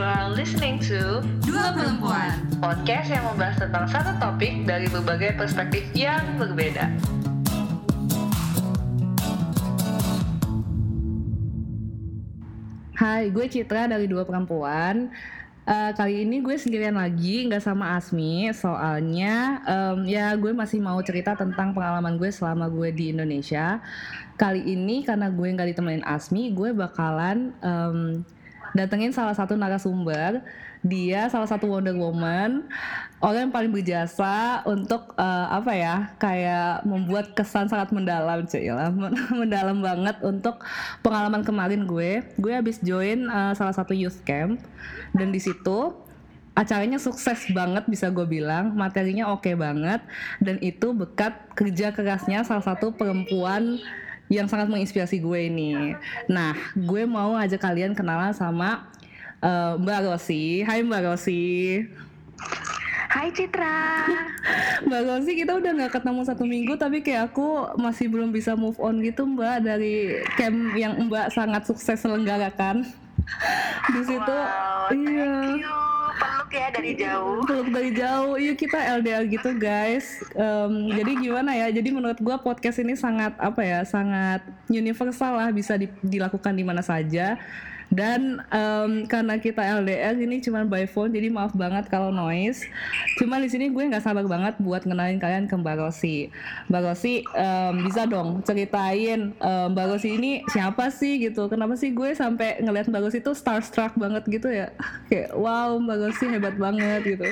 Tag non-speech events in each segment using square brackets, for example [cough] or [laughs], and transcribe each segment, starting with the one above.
You are listening to Dua Perempuan podcast yang membahas tentang satu topik dari berbagai perspektif yang berbeda. Hai, gue Citra dari Dua Perempuan. Uh, kali ini gue sendirian lagi, nggak sama Asmi. Soalnya um, ya gue masih mau cerita tentang pengalaman gue selama gue di Indonesia. Kali ini karena gue nggak ditemenin Asmi, gue bakalan um, datengin salah satu narasumber. Dia salah satu Wonder Woman. Orang yang paling berjasa untuk uh, apa ya kayak membuat kesan sangat mendalam cuy. Lah [laughs] mendalam banget untuk pengalaman kemarin gue. Gue habis join uh, salah satu youth camp. Dan di situ acaranya sukses banget bisa gue bilang. Materinya oke okay banget. Dan itu bekat kerja kerasnya salah satu perempuan yang sangat menginspirasi gue ini. Nah, gue mau ajak kalian kenalan sama uh, Mbak Rosi. Hai Mbak Rosi. Hai Citra. [laughs] Mbak Rosi kita udah nggak ketemu satu minggu tapi kayak aku masih belum bisa move on gitu Mbak dari camp yang Mbak sangat sukses selenggarakan. Di situ wow, iya. peluk ya dari jauh. Peluk dari jauh. Iya kita LDR gitu guys. Um, jadi gimana ya? Jadi menurut gue podcast ini sangat apa ya? Sangat universal lah bisa di, dilakukan di mana saja dan um, karena kita LDR ini cuma by phone jadi maaf banget kalau noise. Cuma di sini gue nggak sabar banget buat ngenalin kalian ke Mbak Rosi. Mbak Rosi um, bisa dong ceritain um, Mbak Rosi ini siapa sih gitu? Kenapa sih gue sampai ngeliat Mbak Rosi itu starstruck banget gitu ya? [laughs] Kayak wow Mbak Rosi hebat banget gitu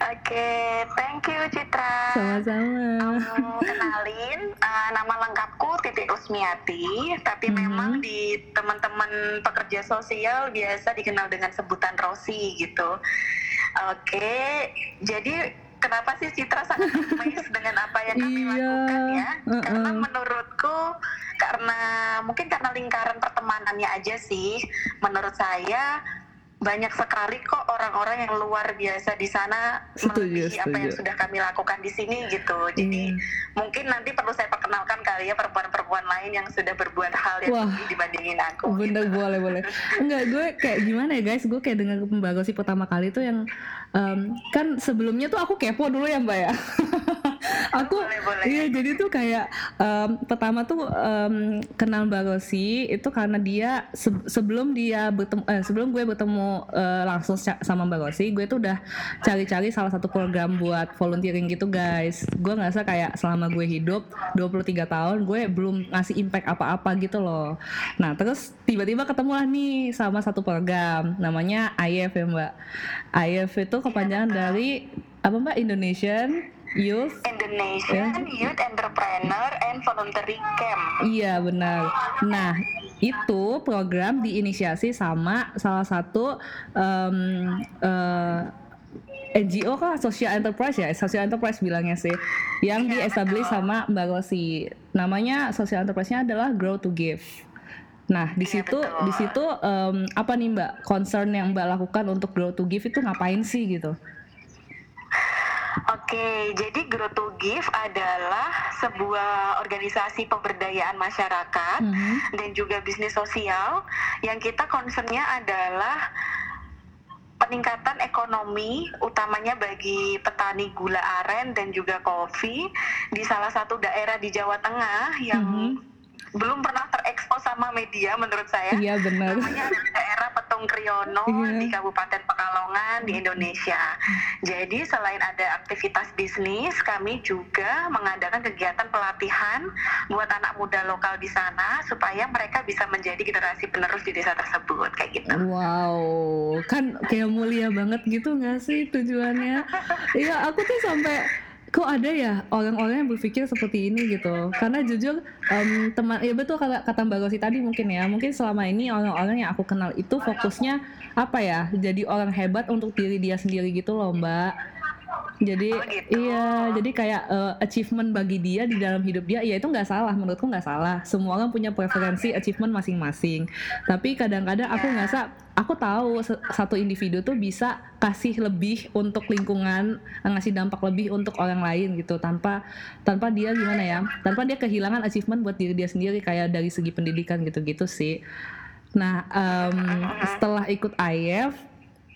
Oke, thank you Citra. Sama-sama. Um, kenalin, uh, nama lengkapku Titi Usmiati, tapi mm -hmm. memang di teman-teman pekerja sosial biasa dikenal dengan sebutan Rosi gitu. Oke, jadi kenapa sih Citra sangat amazed [laughs] dengan apa yang kami iya. lakukan ya? Uh -uh. Karena menurutku karena mungkin karena lingkaran pertemanannya aja sih, menurut saya banyak sekali kok orang-orang yang luar biasa di sana melebihi apa yang sudah kami lakukan di sini gitu. Jadi hmm. mungkin nanti perlu saya perkenalkan kali ya perempuan-perempuan lain yang sudah berbuat hal yang Wah, lebih dibandingin aku. Bener gitu. boleh boleh. Enggak gue kayak gimana ya guys? Gue kayak dengar pembagosi pertama kali tuh yang um, kan sebelumnya tuh aku kepo dulu ya mbak ya. [laughs] aku boleh, boleh. iya jadi tuh kayak um, pertama tuh um, kenal Mbak Rosi itu karena dia se sebelum dia bertemu eh, sebelum gue bertemu uh, langsung sama Mbak Rosi gue tuh udah cari-cari salah satu program buat volunteering gitu guys. Gue ngerasa kayak selama gue hidup 23 tahun gue belum ngasih impact apa-apa gitu loh. Nah terus tiba-tiba ketemu lah nih sama satu program namanya IF ya Mbak. IF itu kepanjangan dari apa Mbak? Indonesian Youth Indonesian yeah. Youth Entrepreneur and Voluntary Camp. Iya benar. Nah itu program diinisiasi sama salah satu um, uh, eh, NGO kah social enterprise ya social enterprise bilangnya sih yang yeah, di sama Mbak Rosi namanya social enterprise-nya adalah Grow to Give Nah di iya, situ betul. di situ um, apa nih Mbak concern yang Mbak lakukan untuk Grow to Give itu ngapain sih gitu? Oke, jadi Grow to Give adalah sebuah organisasi pemberdayaan masyarakat mm -hmm. dan juga bisnis sosial yang kita concernnya adalah peningkatan ekonomi utamanya bagi petani gula aren dan juga kopi di salah satu daerah di Jawa Tengah yang mm -hmm belum pernah terekspos sama media menurut saya. Iya benar. Namanya daerah Petung Kriono iya. di Kabupaten Pekalongan di Indonesia. Jadi selain ada aktivitas bisnis, kami juga mengadakan kegiatan pelatihan buat anak muda lokal di sana supaya mereka bisa menjadi generasi penerus di desa tersebut kayak gitu. Wow, kan kayak mulia banget gitu nggak sih tujuannya? [laughs] Iya, aku tuh sampai kok ada ya orang-orang yang berpikir seperti ini gitu? Karena jujur um, teman ya betul kata kata Mbak Rosi tadi mungkin ya. Mungkin selama ini orang-orang yang aku kenal itu fokusnya apa ya? Jadi orang hebat untuk diri dia sendiri gitu loh Mbak jadi oh, gitu. iya jadi kayak uh, achievement bagi dia di dalam hidup dia ya itu nggak salah menurutku nggak salah. Semua orang punya preferensi achievement masing-masing. Tapi kadang-kadang aku iya. ngerasa aku tahu satu individu tuh bisa kasih lebih untuk lingkungan ngasih dampak lebih untuk orang lain gitu tanpa tanpa dia gimana ya tanpa dia kehilangan achievement buat diri dia sendiri kayak dari segi pendidikan gitu-gitu sih. Nah, um, setelah ikut IF,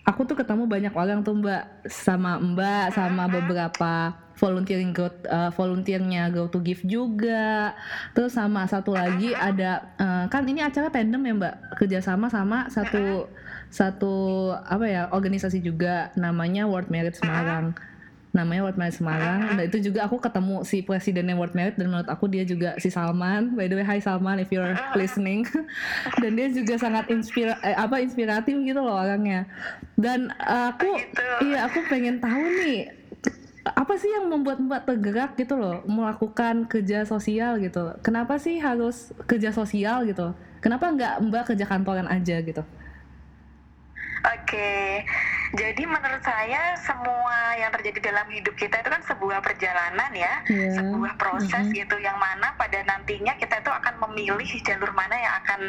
aku tuh ketemu banyak orang tuh Mbak. Sama Mbak sama beberapa volunteering go uh, volunteernya go to give juga. Terus sama satu lagi ada uh, kan ini acara tandem ya mbak? Kerjasama sama satu satu apa ya organisasi juga namanya World Merit Semarang namanya World Merit Semarang dan itu juga aku ketemu si presidennya World Merit dan menurut aku dia juga si Salman by the way Hi Salman if you're [laughs] listening [laughs] dan dia juga sangat inspira eh, apa inspiratif gitu loh orangnya dan uh, aku iya aku pengen tahu nih apa sih yang membuat Mbak tergerak gitu loh melakukan kerja sosial gitu? Kenapa sih harus kerja sosial gitu? Kenapa nggak Mbak kerja kantoran aja gitu? Oke, jadi menurut saya semua yang terjadi dalam hidup kita itu kan sebuah perjalanan ya, yeah. sebuah proses mm -hmm. gitu yang mana pada nantinya kita itu akan memilih jalur mana yang akan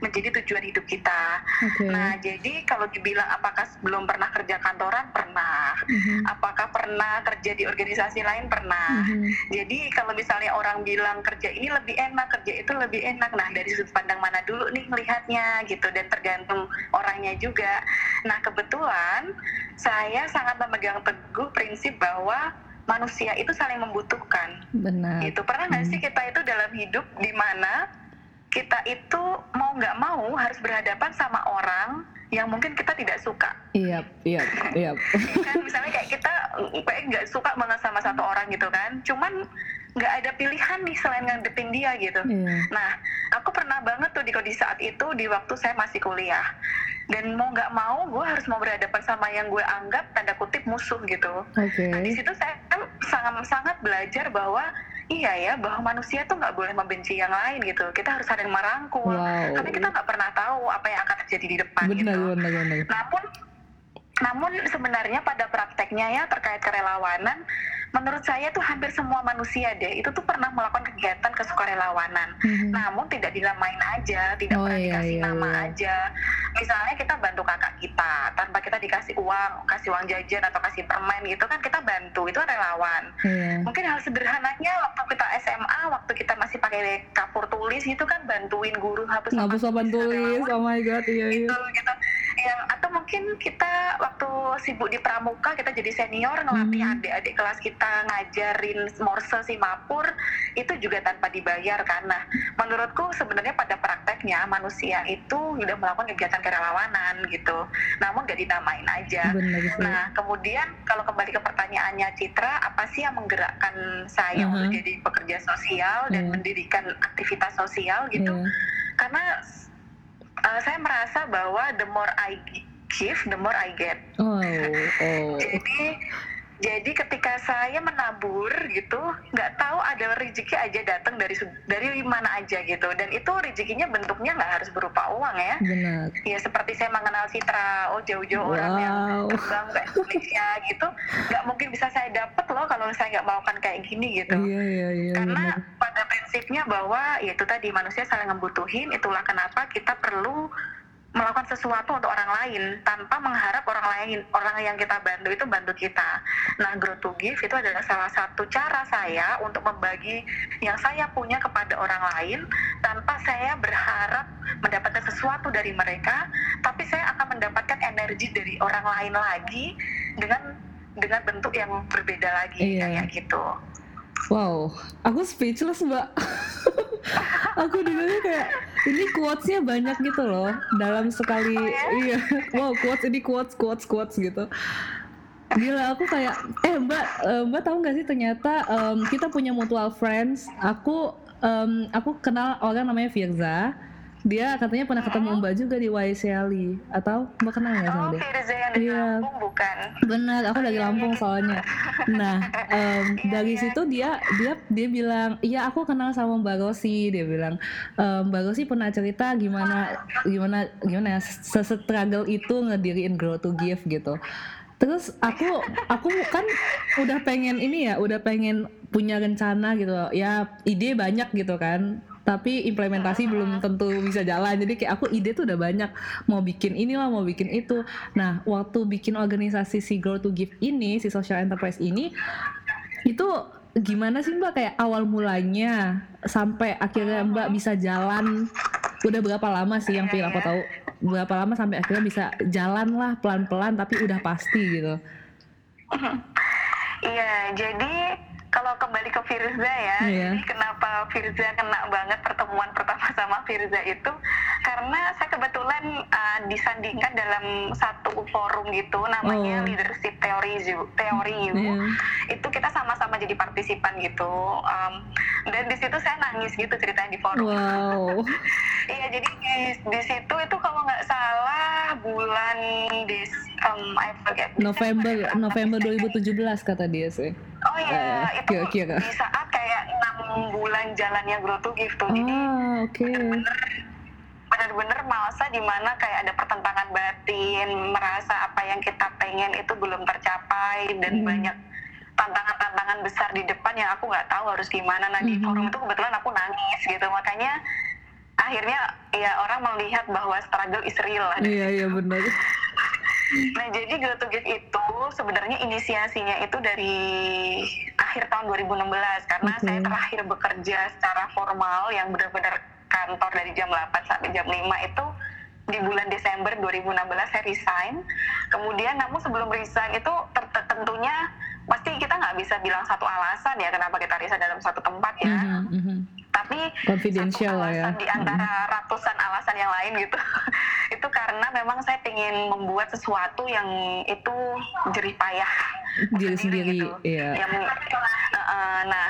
menjadi tujuan hidup kita. Okay. Nah, jadi kalau dibilang apakah belum pernah kerja kantoran pernah, mm-hmm. apakah pernah kerja di organisasi lain pernah. Mm-hmm. Jadi kalau misalnya orang bilang kerja ini lebih enak, kerja itu lebih enak, nah dari sudut pandang mana dulu nih melihatnya gitu dan tergantung orangnya juga. Nah kebetulan saya sangat memegang teguh prinsip bahwa manusia itu saling membutuhkan. Benar. Itu pernah nggak hmm. sih kita itu dalam hidup di mana kita itu mau nggak mau harus berhadapan sama orang yang mungkin kita tidak suka. Iya, iya, iya. kan misalnya kayak kita kayak nggak suka banget sama satu orang gitu kan, cuman nggak ada pilihan nih selain ngadepin dia gitu. Iya. Nah, aku pernah banget tuh di kondisi saat itu di waktu saya masih kuliah dan mau nggak mau gue harus mau berhadapan sama yang gue anggap tanda kutip musuh gitu. Okay. Nah di situ saya kan sangat sangat belajar bahwa iya ya bahwa manusia tuh nggak boleh membenci yang lain gitu kita harus saling merangkul wow. karena kita nggak pernah tahu apa yang akan terjadi di depan benar, gitu benar, benar. namun namun sebenarnya pada prakteknya ya terkait kerelawanan menurut saya tuh hampir semua manusia deh itu tuh pernah melakukan kegiatan kesukarelawanan mm-hmm. namun tidak dinamain aja tidak oh, pernah iya, dikasih iya, nama iya. aja misalnya kita bantu kakak kita tanpa kita dikasih uang kasih uang jajan atau kasih permen gitu kan kita bantu itu relawan yeah. mungkin hal sederhananya waktu kita SMA waktu kita masih pakai kapur tulis itu kan bantuin guru hapus hapus papan tulis oh my god iya iya gitu, gitu yang atau mungkin kita waktu sibuk di pramuka kita jadi senior ngelatih hmm. adik-adik kelas kita ngajarin morse si mapur itu juga tanpa dibayar karena menurutku sebenarnya pada prakteknya manusia itu sudah melakukan kegiatan kerelawanan gitu namun gak dinamain aja Benar, nah kemudian kalau kembali ke pertanyaannya Citra apa sih yang menggerakkan saya uh -huh. untuk jadi pekerja sosial dan yeah. mendirikan aktivitas sosial gitu yeah. karena uh, saya merasa bahwa the more I give, the more I get. Oh, oh. Jadi jadi ketika saya menabur gitu nggak tahu ada rezeki aja datang dari dari mana aja gitu dan itu rezekinya bentuknya nggak harus berupa uang ya benar ya seperti saya mengenal Citra oh jauh-jauh wow. orang yang terbang ke Indonesia gitu nggak mungkin bisa saya dapat loh kalau saya nggak melakukan kayak gini gitu iya, iya, iya, karena benar. pada prinsipnya bahwa ya itu tadi manusia saling membutuhin itulah kenapa kita perlu melakukan sesuatu untuk orang lain tanpa mengharap orang lain orang yang kita bantu itu bantu kita. Nah, grow to give itu adalah salah satu cara saya untuk membagi yang saya punya kepada orang lain tanpa saya berharap mendapatkan sesuatu dari mereka, tapi saya akan mendapatkan energi dari orang lain lagi dengan dengan bentuk yang berbeda lagi iya. kayak gitu. Wow, aku speechless mbak. [laughs] aku dengarnya kayak ini quotesnya banyak gitu loh dalam sekali oh, ya? iya. Wow quotes ini quotes quotes quotes gitu. Gila aku kayak eh mbak uh, mbak tahu nggak sih ternyata um, kita punya mutual friends. Aku um, aku kenal orang namanya Firza dia katanya pernah ketemu Mbak juga di YSLI atau Mbak kenal nggak sama oh, dia? Firza yang dari iya. Lampung bukan? Benar, aku dari Lampung soalnya. Nah, [laughs] um, iya, dari iya. situ dia dia dia bilang, iya aku kenal sama Mbak Rosi. Dia bilang, ehm, Mbak Rosi pernah cerita gimana gimana gimana ya struggle itu ngediriin Grow to Give gitu. Terus aku aku kan udah pengen ini ya, udah pengen punya rencana gitu. Ya ide banyak gitu kan tapi implementasi belum tentu bisa jalan. Jadi kayak aku ide tuh udah banyak. Mau bikin inilah mau bikin itu. Nah waktu bikin organisasi si Grow to Give ini si social enterprise ini itu gimana sih mbak? Kayak awal mulanya sampai akhirnya mbak bisa jalan. Udah berapa lama sih yang Iya, pengen aku iya. tahu berapa lama sampai akhirnya bisa jalan lah pelan-pelan tapi udah pasti gitu. [laughs] Iya, jadi kalau kembali ke Firza ya, Iya. jadi kenapa Firza kena banget pertemuan pertama [laughs] sama Firza itu karena saya kebetulan uh, disandingkan dalam satu forum gitu namanya Oh. leadership theory theory Iya. itu kita sama-sama jadi partisipan gitu Um, dan di situ saya nangis gitu ceritanya di forum Wow. [laughs] Iya jadi di, di situ itu kalau nggak salah bulan dis um, I forget November November apa, 2017 kata dia sih. Oh iya Eh, itu kira-kira. di saat kayak enam bulan jalannya Grow to Give tuh jadi Ah, oke. bener-bener masa di mana kayak ada pertentangan batin merasa apa yang kita pengen itu belum tercapai dan Hmm. banyak tantangan-tantangan besar di depan yang aku nggak tahu harus gimana nah di Mhm. forum itu kebetulan aku nangis gitu makanya akhirnya ya orang melihat bahwa struggle is real lah Iya iya benar. [laughs] Nah, jadi Go to Give itu sebenarnya inisiasinya itu dari akhir tahun 2016 karena Oke. saya terakhir bekerja secara formal yang benar-benar kantor dari jam 8 sampai jam 5 itu di bulan Desember 2016 saya resign. Kemudian namun sebelum resign itu tentunya pasti kita nggak bisa bilang satu alasan ya kenapa kita resign dalam satu tempat ya. Mhm, mhm. Tapi Confidential satu lah ya. di antara ratusan alasan yang lain gitu. [laughs] Itu karena memang saya ingin membuat sesuatu yang itu jerih payah Diri sendiri, gitu. iya. yang uh, uh, nah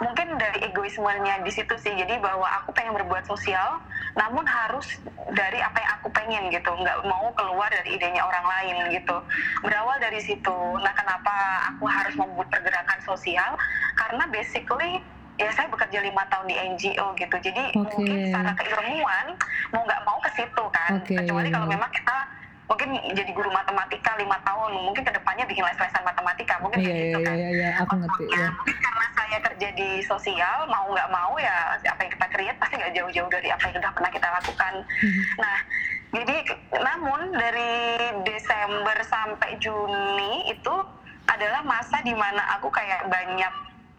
mungkin dari egoismenya di situ sih. Jadi bahwa aku pengen berbuat sosial namun harus dari apa yang aku pengen gitu. Nggak mau keluar dari idenya orang lain gitu. Berawal dari situ. Nah kenapa aku harus membuat pergerakan sosial? Karena basically ya saya bekerja lima tahun di NGO gitu jadi Oke. mungkin secara keilmuan mau nggak mau ke situ kan Oke. kecuali kalau memang kita mungkin jadi guru matematika lima tahun mungkin ke depannya bikin les-lesan matematika mungkin iya gitu kan iya iya aku ngerti ya, mungkin karena saya kerja di sosial mau nggak mau ya apa yang kita create pasti nggak jauh-jauh dari apa yang sudah pernah kita lakukan Mhm. nah jadi namun dari Desember sampai Juni itu adalah masa di mana aku kayak banyak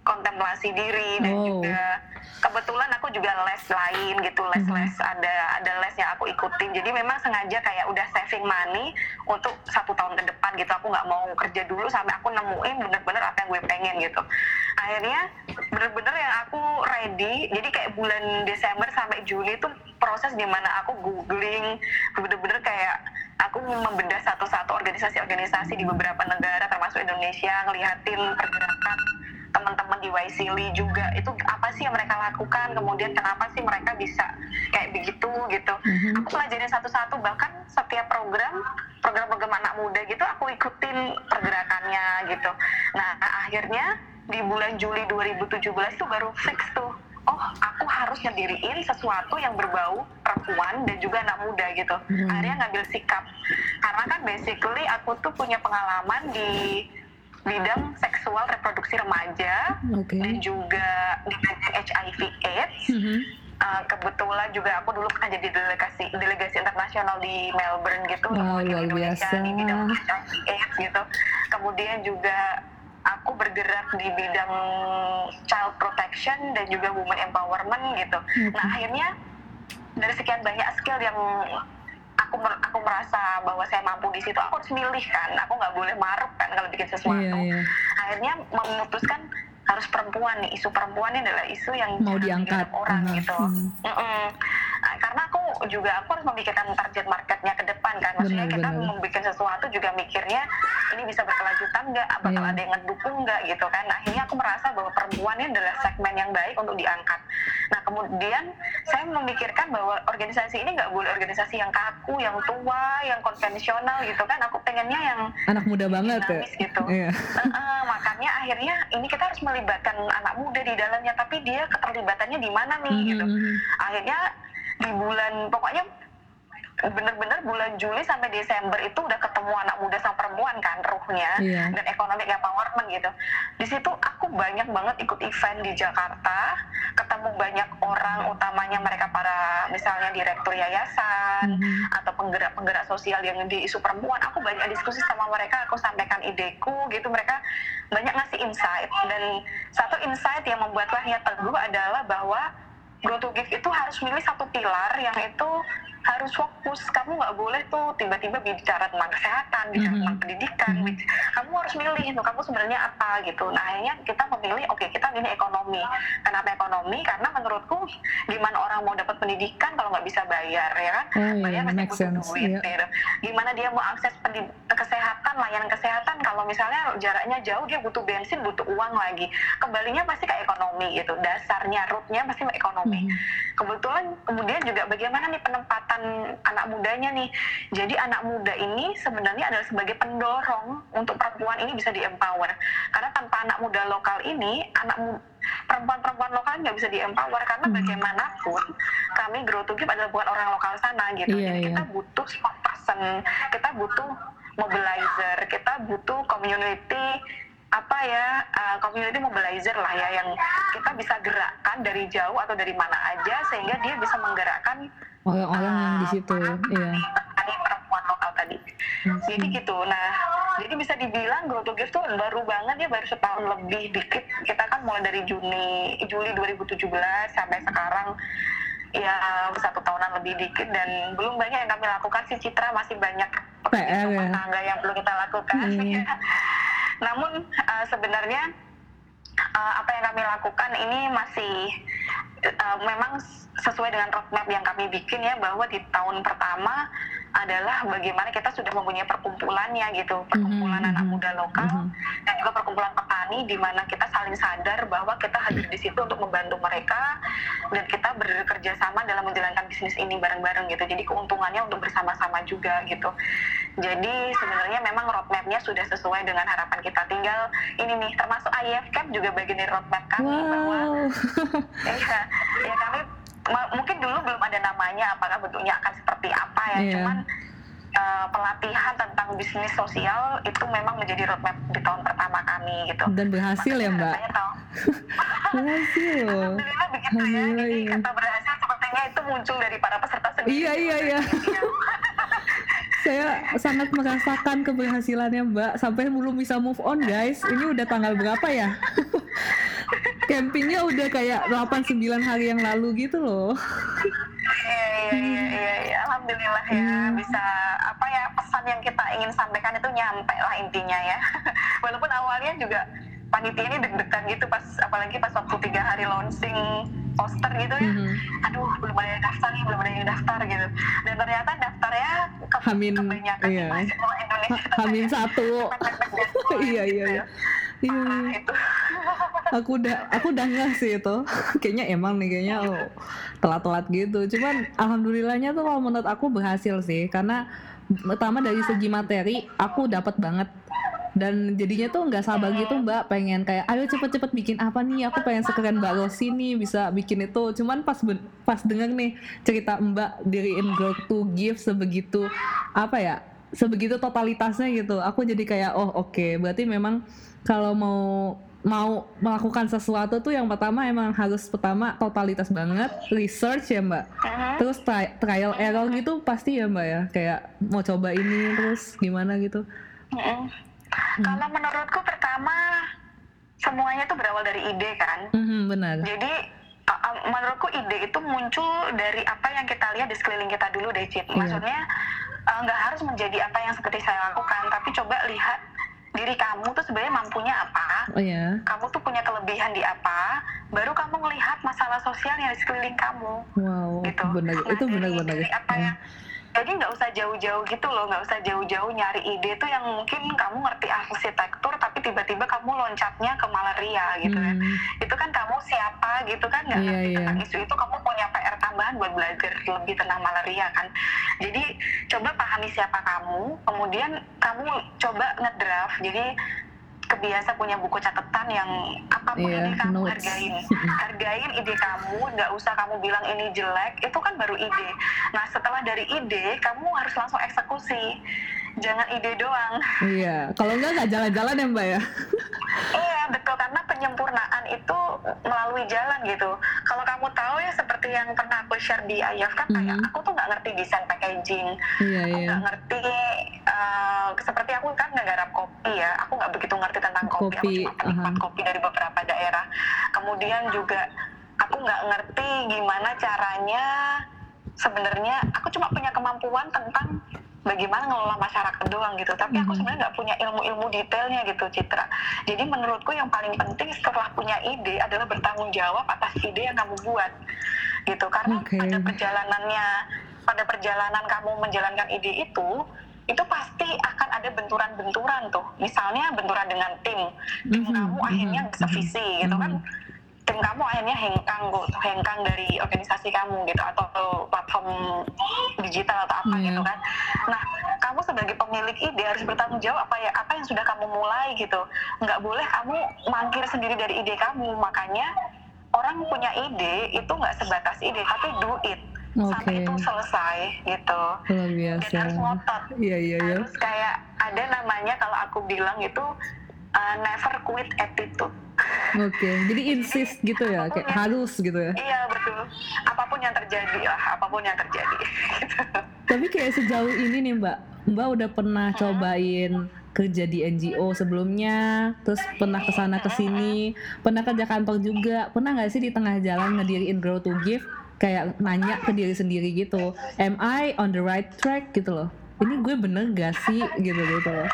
kontemplasi diri dan Oh. juga kebetulan aku juga les lain gitu les-les ada ada les yang aku ikutin. Jadi memang sengaja kayak udah saving money untuk satu tahun ke depan gitu. Aku nggak mau kerja dulu sampai aku nemuin bener-bener apa yang gue pengen gitu. Akhirnya bener-bener yang aku ready jadi kayak bulan Desember sampai Juni itu proses di mana aku googling bener-bener kayak aku membedah satu-satu organisasi-organisasi di beberapa negara termasuk Indonesia ngeliatin pergerakan teman-teman di Waisili juga. Itu apa sih yang mereka lakukan? Kemudian kenapa sih mereka bisa kayak begitu gitu? Mhm. aku pelajarin satu-satu. Bahkan setiap program program-program anak muda gitu aku ikutin pergerakannya gitu. Nah akhirnya di bulan Juli 2017 itu baru fix tuh. Oh aku harus ngediriin sesuatu yang berbau perempuan dan juga anak muda gitu. Hmm. akhirnya ngambil sikap. Karena kan basically aku tuh punya pengalaman di bidang seksual reproduksi remaja Oke. dan juga di bagian HIV AIDS Mhm. Uh, kebetulan juga aku dulu pernah jadi delegasi delegasi internasional di Melbourne gitu Wow, luar biasa. di bidang HIV AIDS gitu kemudian juga aku bergerak di bidang child protection dan juga women empowerment gitu nah akhirnya dari sekian banyak skill yang aku aku merasa bahwa saya mampu di situ aku harus milih kan aku nggak boleh maruk kan kalau bikin sesuatu Iya iya. akhirnya memutuskan harus perempuan nih isu perempuan ini adalah isu yang Mau diangkat. orang Mhm. gitu Mhm. Mm-mm. Nah, karena aku juga aku harus memikirkan target marketnya ke depan kan maksudnya Benar, kita benar. membuat sesuatu juga mikirnya ini bisa berkelanjutan nggak bakal Iya. ada yang ngedukung nggak gitu kan Nah, akhirnya aku merasa bahwa perempuan ini adalah segmen yang baik untuk diangkat nah kemudian saya memikirkan bahwa organisasi ini nggak boleh organisasi yang kaku yang tua yang konvensional gitu kan aku pengennya yang Anak muda banget ya. gitu. Iya. Heeh, makanya akhirnya ini kita harus melibatkan anak muda di dalamnya tapi dia keterlibatannya di mana nih gitu Mhm. akhirnya di bulan pokoknya bener-bener bulan Juli sampai Desember itu udah ketemu anak muda sama perempuan kan ruhnya Iya. dan ekonomi empowerment gitu di situ aku banyak banget ikut event di Jakarta ketemu banyak orang utamanya mereka para misalnya direktur yayasan Mhm. atau penggerak-penggerak sosial yang di isu perempuan aku banyak diskusi sama mereka aku sampaikan ideku gitu mereka banyak ngasih insight dan satu insight yang membuat lahirnya teguh adalah bahwa Grow to Give itu harus milih satu pilar yang itu harus fokus. Kamu nggak boleh tuh tiba-tiba bicara tentang kesehatan, bicara Mhm. tentang pendidikan. Mhm. bic- Kamu harus milih tuh kamu sebenarnya apa gitu. Nah akhirnya kita memilih, oke kita milih ekonomi. Kenapa ekonomi? Karena menurutku gimana orang mau dapat pendidikan kalau nggak bisa bayar ya kan? Oh iya, bayar pasti butuh duit Iya. gitu. Gimana dia mau akses pendi- kesehatan, layanan kesehatan kalau misalnya jaraknya jauh dia butuh bensin, butuh uang lagi. Kembalinya pasti ke ekonomi gitu. Dasarnya rootnya pasti ke ekonomi. Mhm. Kebetulan kemudian juga bagaimana nih penempatan anak mudanya nih. Jadi anak muda ini sebenarnya adalah sebagai pendorong untuk perempuan ini bisa di-empower. Karena tanpa anak muda lokal ini, anak mu- perempuan-perempuan lokal nggak bisa di-empower karena Mhm. bagaimanapun kami Grow to Give adalah buat orang lokal sana gitu. Iya, Jadi iya. kita butuh spokesperson, kita butuh mobilizer, kita butuh community apa ya uh, community mobilizer lah ya yang kita bisa gerakkan dari jauh atau dari mana aja sehingga dia bisa menggerakkan Orang-orang yang di uh, situ, iya. petani perempuan lokal tadi. Jadi Mhm. gitu. Nah, jadi bisa dibilang Grow to Give tuh baru banget ya baru setahun lebih dikit. Kita kan mulai dari Juni Juli 2017 sampai sekarang ya satu tahunan lebih dikit dan belum banyak yang kami lakukan sih Citra masih banyak PR ya? tangga yang perlu kita lakukan. Hmm. [laughs] Namun uh, sebenarnya uh, apa yang kami lakukan ini masih uh, memang sesuai dengan roadmap yang kami bikin ya bahwa di tahun pertama adalah bagaimana kita sudah mempunyai perkumpulannya gitu perkumpulan Mhm, anak mhm, muda lokal mhm. dan juga perkumpulan petani di mana kita saling sadar bahwa kita hadir di situ untuk membantu mereka dan kita bekerja sama dalam menjalankan bisnis ini bareng-bareng gitu jadi keuntungannya untuk bersama-sama juga gitu jadi sebenarnya memang roadmapnya sudah sesuai dengan harapan kita tinggal ini nih termasuk IF Camp juga bagian dari roadmap kami bahwa Wow. [laughs] Iya, ya kami ma- mungkin dulu belum ada namanya apakah bentuknya akan seperti apa ya. Iya. Cuman uh, pelatihan tentang bisnis sosial itu memang menjadi roadmap di tahun pertama kami gitu. Dan berhasil ya, Mbak? Makanya. [laughs] [laughs] Berhasil. Alhamdulillah begitu ya. Jadi iya. kata berhasil sepertinya itu muncul dari para peserta sendiri. Iya, iya, iya. [laughs] Saya sangat merasakan keberhasilannya Mbak Sampai belum bisa move on guys Ini udah tanggal berapa ya? Campingnya udah kayak 8-9 hari yang lalu gitu loh Iya, iya, iya, iya, iya. Alhamdulillah ya Hmm. bisa apa ya pesan yang kita ingin sampaikan itu nyampe lah intinya ya. [laughs] Walaupun awalnya juga panitia ini deg-degan gitu pas apalagi pas waktu tiga hari launching poster gitu ya. Mhm. Aduh belum ada yang daftar nih, belum ada yang daftar gitu. Dan ternyata daftarnya ke Hamin, kebanyakan iya. mahasiswa Indonesia. Ha- Hamin satu [laughs] [laughs] Iya, iya, iya. Iya, Parah iya. itu. Aku udah aku udah nggak sih itu. Kayaknya emang nih kayaknya oh, telat-telat gitu. Cuman alhamdulillahnya tuh kalau menurut aku berhasil sih. Karena pertama dari segi materi aku dapat banget. Dan jadinya tuh nggak sabar gitu mbak. Pengen kayak ayo cepet-cepet bikin apa nih? Aku pengen sekeren mbak Rosi nih bisa bikin itu. Cuman pas pas denger nih cerita mbak diriin Girl to Give sebegitu apa ya sebegitu totalitasnya gitu aku jadi kayak oh oke. Berarti memang kalau mau mau melakukan sesuatu tuh yang pertama emang harus pertama totalitas banget research ya mbak terus tri- trial error gitu pasti ya mbak ya kayak mau coba ini terus gimana gitu Mhm. Kalau menurutku pertama semuanya itu berawal dari ide kan. Mhm, benar Jadi uh, uh, menurutku ide itu muncul dari apa yang kita lihat di sekeliling kita dulu deh, Cit. Iya. Maksudnya uh, nggak harus menjadi apa yang seperti saya lakukan, tapi coba lihat diri kamu tuh sebenarnya mampunya apa, oh ya kamu tuh punya kelebihan di apa, baru kamu melihat masalah sosial yang di sekeliling kamu wow gitu. benar Nah, itu benar-benar apa Ya. yang jadi nggak usah jauh-jauh gitu loh, nggak usah jauh-jauh nyari ide tuh yang mungkin kamu ngerti arsitektur tapi tiba-tiba kamu loncatnya ke malaria gitu kan. Hmm, Itu kan kamu siapa gitu kan nggak Iya, ngerti iya. tentang isu itu kamu punya PR tambahan buat belajar lebih tentang malaria kan. Jadi coba pahami siapa kamu, kemudian kamu coba ngedraft. Jadi kebiasa punya buku catatan yang apa pun Iya, ide kamu notes. hargain hargain ide kamu nggak usah kamu bilang ini jelek itu kan baru ide nah setelah dari ide kamu harus langsung eksekusi jangan ide doang. Iya kalau enggak nggak jalan-jalan ya mbak ya? Iya betul karena penyempurnaan itu melalui jalan gitu. Kalau kamu tahu ya seperti yang pernah aku share di Ayaf kan kayak Mhm. aku tuh nggak ngerti desain packaging. Iya aku iya. nggak ngerti eh, seperti aku kan nggak garap kopi ya aku nggak begitu ngerti tentang kopi, Kopi, aku cuma penikmat aha. kopi dari beberapa daerah. Kemudian juga aku nggak ngerti gimana caranya sebenarnya aku cuma punya kemampuan tentang bagaimana ngelola masyarakat doang gitu. Tapi aku Mhm. sebenarnya nggak punya ilmu-ilmu detailnya gitu Citra. Jadi menurutku yang paling penting setelah punya ide adalah bertanggung jawab atas ide yang kamu buat gitu. Karena Oke. pada perjalanannya pada perjalanan kamu menjalankan ide itu itu pasti akan ada benturan-benturan tuh. Misalnya benturan dengan tim. Tim Mhm, kamu akhirnya mhm, bisa mhm, visi gitu kan? Mhm. tim kamu akhirnya hengkang gitu hengkang dari organisasi kamu gitu atau digital atau apa Iya. gitu kan nah kamu sebagai pemilik ide harus bertanggung jawab apa ya apa yang sudah kamu mulai gitu nggak boleh kamu mangkir sendiri dari ide kamu makanya orang punya ide itu nggak sebatas ide tapi do it sampai Oke. itu selesai gitu Luar dan biasa. harus ngotot Iya iya iya. harus kayak ada namanya kalau aku bilang itu uh, never quit attitude Oke. Jadi insist gitu ya, kayak harus gitu ya. iya betul apa pun yang terjadi lah apa pun yang terjadi gitu. [laughs] Tapi kayak sejauh ini nih Mbak, Mbak udah pernah cobain kerja di NGO sebelumnya, terus pernah ke sana ke sini, pernah kerja kantor juga, pernah nggak sih di tengah jalan ngediriin Grow to Give, kayak nanya ke diri sendiri gitu, am I on the right track gitu loh? Ini gue bener gak sih gitu gitu loh.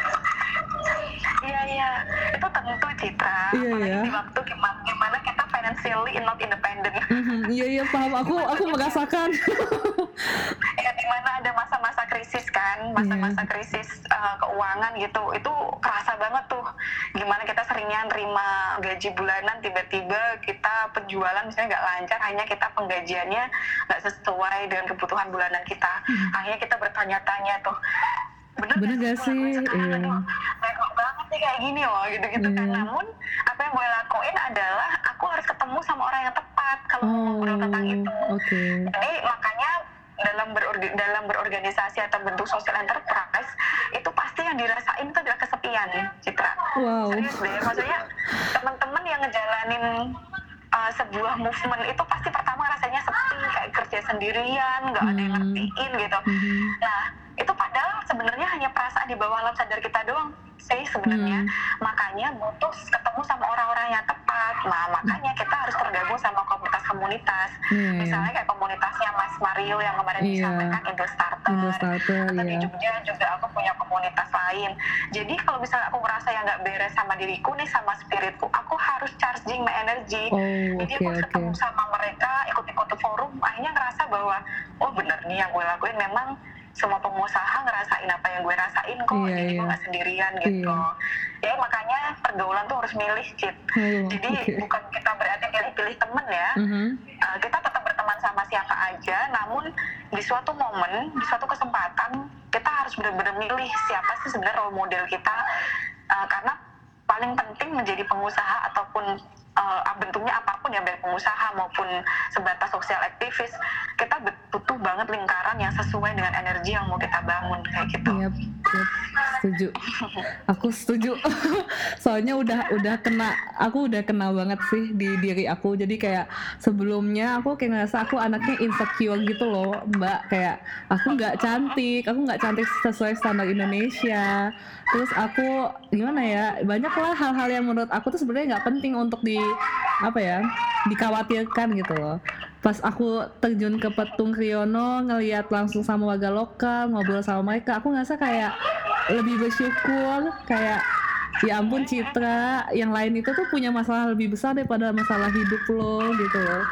Iya iya. Itu tentu Citra. Iya, iya. di waktu gimana, gimana kita financially not independent. Mhm, Iya iya. Paham. Aku aku merasakan. ya di mana ada masa-masa krisis kan. Masa-masa Iya. krisis uh, keuangan gitu. Itu kerasa banget tuh. Gimana kita seringnya nerima gaji bulanan tiba-tiba kita penjualan misalnya nggak lancar hanya kita penggajiannya nggak sesuai dengan kebutuhan bulanan kita. Akhirnya kita bertanya-tanya tuh. Bener. Bener gak sih? Iya. Banget nih kayak gini loh gitu-gitu kan Iya. namun apa yang gue lakuin adalah aku harus ketemu sama orang yang tepat kalau mau Oh, ngobrol tentang itu oke. jadi makanya dalam berorga, dalam berorganisasi atau bentuk social enterprise itu pasti yang dirasain itu adalah kesepian, Citra. Wow. Serius deh, maksudnya teman-teman yang ngejalanin uh, sebuah movement itu pasti pertama rasanya sepi, kayak kerja sendirian, nggak ada yang Hmm. ngertiin gitu. Mhm. Nah, itu padahal sebenarnya hanya perasaan di bawah alam sadar kita doang sih sebenarnya. Hmm. Makanya butuh ketemu sama orang-orang yang tepat. Nah, makanya kita harus tergabung sama komunitas-komunitas. Iya, iya. Misalnya kayak komunitasnya Mas Mario yang kemarin Iya. disampaikan Indo Starter. Indo Starter, Atau di iya. Jogja juga aku punya komunitas lain. Jadi kalau misalnya aku ngerasa yang nggak beres sama diriku nih sama spiritku, aku harus charging my energy. Oh, Jadi oke aku ketemu sama mereka, ikut-ikut forum, akhirnya ngerasa bahwa oh bener nih yang gue lakuin memang semua pengusaha ngerasain apa yang gue rasain kok, Iya, jadi gue iya. nggak sendirian gitu. Ya makanya pergaulan tuh harus milih, Cit. Oh, Jadi oke. bukan kita berarti pilih-pilih temen ya, Mhm. Uh, kita tetap berteman sama siapa aja, namun di suatu momen, di suatu kesempatan, kita harus benar-benar milih siapa sih sebenarnya role model kita, Uh, karena paling penting menjadi pengusaha ataupun uh, bentuknya apa pun ya baik pengusaha maupun sebatas sosial aktivis, kita butuh banget lingkaran yang sesuai dengan energi yang mau kita bangun kayak gitu. Yap, yap, setuju. Aku setuju. [laughs] Soalnya udah udah kena, aku udah kena banget sih di diri aku. Jadi kayak sebelumnya aku kayak ngerasa aku anaknya insecure gitu loh, Mbak. Kayak aku nggak cantik, aku nggak cantik sesuai standar Indonesia. Terus aku gimana ya? Banyak lah hal-hal yang menurut aku tuh sebenarnya nggak penting untuk di apa ya dikhawatirkan gitu loh pas aku terjun ke Petung Kriono ngelihat langsung sama warga lokal ngobrol sama mereka aku ngerasa kayak lebih bersyukur kayak ya ampun Citra yang lain itu tuh punya masalah lebih besar daripada masalah hidup lo gitu loh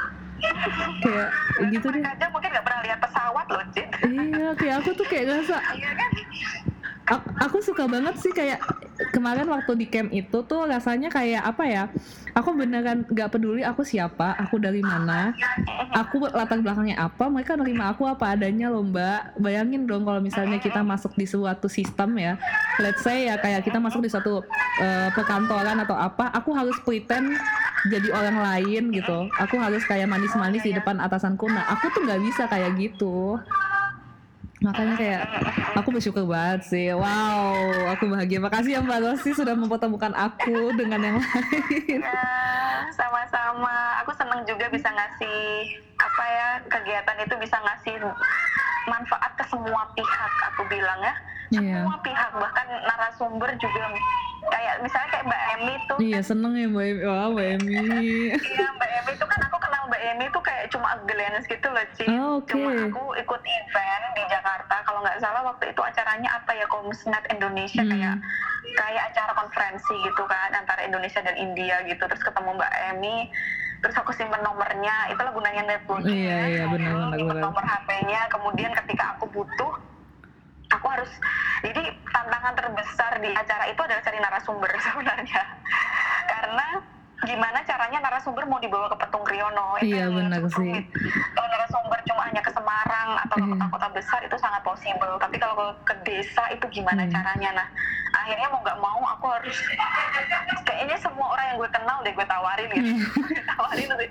kayak gitu deh mungkin nggak pernah lihat pesawat loh, Cid. iya kayak aku tuh kayak ngerasa Iya kan? Aku suka banget sih kayak kemarin waktu di camp itu tuh rasanya kayak apa ya? Aku beneran gak peduli aku siapa aku dari mana aku latar belakangnya apa mereka nerima aku apa adanya loh mbak. Bayangin dong kalau misalnya kita masuk di suatu sistem ya. Let's say ya kayak kita masuk di suatu eh, perkantoran atau apa aku harus pretend jadi orang lain gitu. Aku harus kayak manis-manis di depan atasanku. Nah aku tuh nggak bisa kayak gitu makanya kayak aku bersyukur banget sih wow aku bahagia makasih ya mbak Rosi sudah mempertemukan aku dengan yang lain Ya, sama-sama. Aku seneng juga bisa ngasih apa ya kegiatan itu bisa ngasih manfaat ke semua pihak. Aku bilang ya, Iya. semua pihak bahkan narasumber juga kayak misalnya kayak Mbak Emi tuh. iya seneng ya mbak Emi wah mbak Emi Iya Mbak Emi itu kan aku kenal Mbak Emi tuh kayak cuma glance gitu loh Ci Oh, oke. cuma aku ikut event di Jakarta kalau nggak salah waktu itu acaranya apa ya Komsnet Indonesia Hmm. kayak kayak acara konferensi gitu kan antara Indonesia dan India gitu terus ketemu Mbak Emi terus aku simpen nomornya itulah gunanya networking Iya, ya. iya, benar, benar. nomor HP-nya kemudian ketika aku butuh aku harus jadi tantangan terbesar di acara itu adalah cari narasumber [laughs] sebenarnya. Karena gimana caranya narasumber mau dibawa ke Petung Kriono itu Iya, benar sih. kalau narasumber cuma hanya ke Semarang atau ke Iya. kota-kota besar itu sangat possible tapi kalau ke, desa itu gimana Hmm. caranya nah akhirnya mau nggak mau aku harus kayaknya semua orang yang gue kenal deh gue tawarin gitu. [laughs] Gue tawarin nanti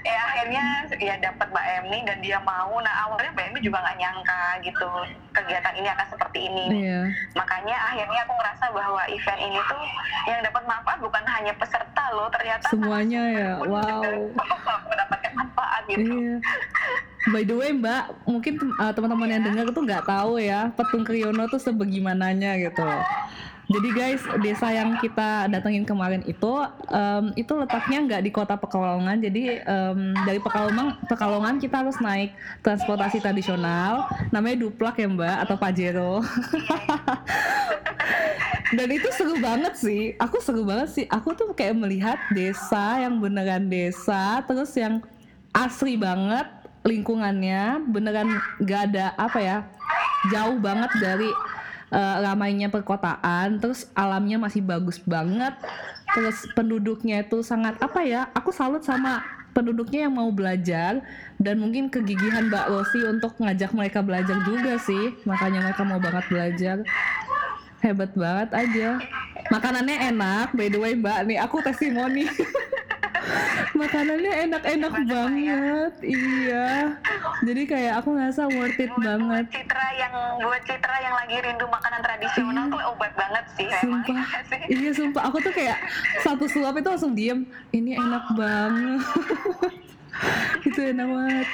ya akhirnya ya dapat Mbak Emi dan dia mau nah awalnya Mbak Emi juga nggak nyangka gitu kegiatan ini akan seperti ini Iya. makanya akhirnya aku ngerasa bahwa event ini tuh yang dapat manfaat bukan hanya peserta loh ternyata Semuanya ya, wow. [laughs] mendapatkan manfaat gitu Iya. By the way Mbak, mungkin uh, teman-teman yang dengar tuh nggak tahu ya Petung Kriono tuh sebagaimananya gitu. Jadi guys, desa yang kita datengin kemarin itu, em, itu letaknya nggak di kota Pekalongan. Jadi em, dari Pekalongan, Pekalongan kita harus naik transportasi tradisional, namanya duplak ya Mbak atau pajero. [laughs] Dan itu seru banget sih. Aku seru banget sih. Aku tuh kayak melihat desa yang beneran desa, terus yang asri banget lingkungannya, beneran gak ada apa ya, jauh banget dari eh, ramainya perkotaan. Terus alamnya masih bagus banget. Terus penduduknya itu sangat apa ya? Aku salut sama penduduknya yang mau belajar dan mungkin kegigihan Mbak Rosi untuk ngajak mereka belajar juga sih. Makanya mereka mau banget belajar hebat banget aja makanannya enak by the way mbak. Nih aku testimoni. [laughs] Makanannya enak-enak banget iya. Jadi kayak aku ngerasa worth it buat, banget. buat Citra yang buat Citra yang lagi rindu makanan tradisional tuh obat banget sih sumpah. [laughs] Ya sih? iya sumpah. Aku tuh kayak satu suap itu langsung diem. Ini enak banget. [laughs] Itu enak banget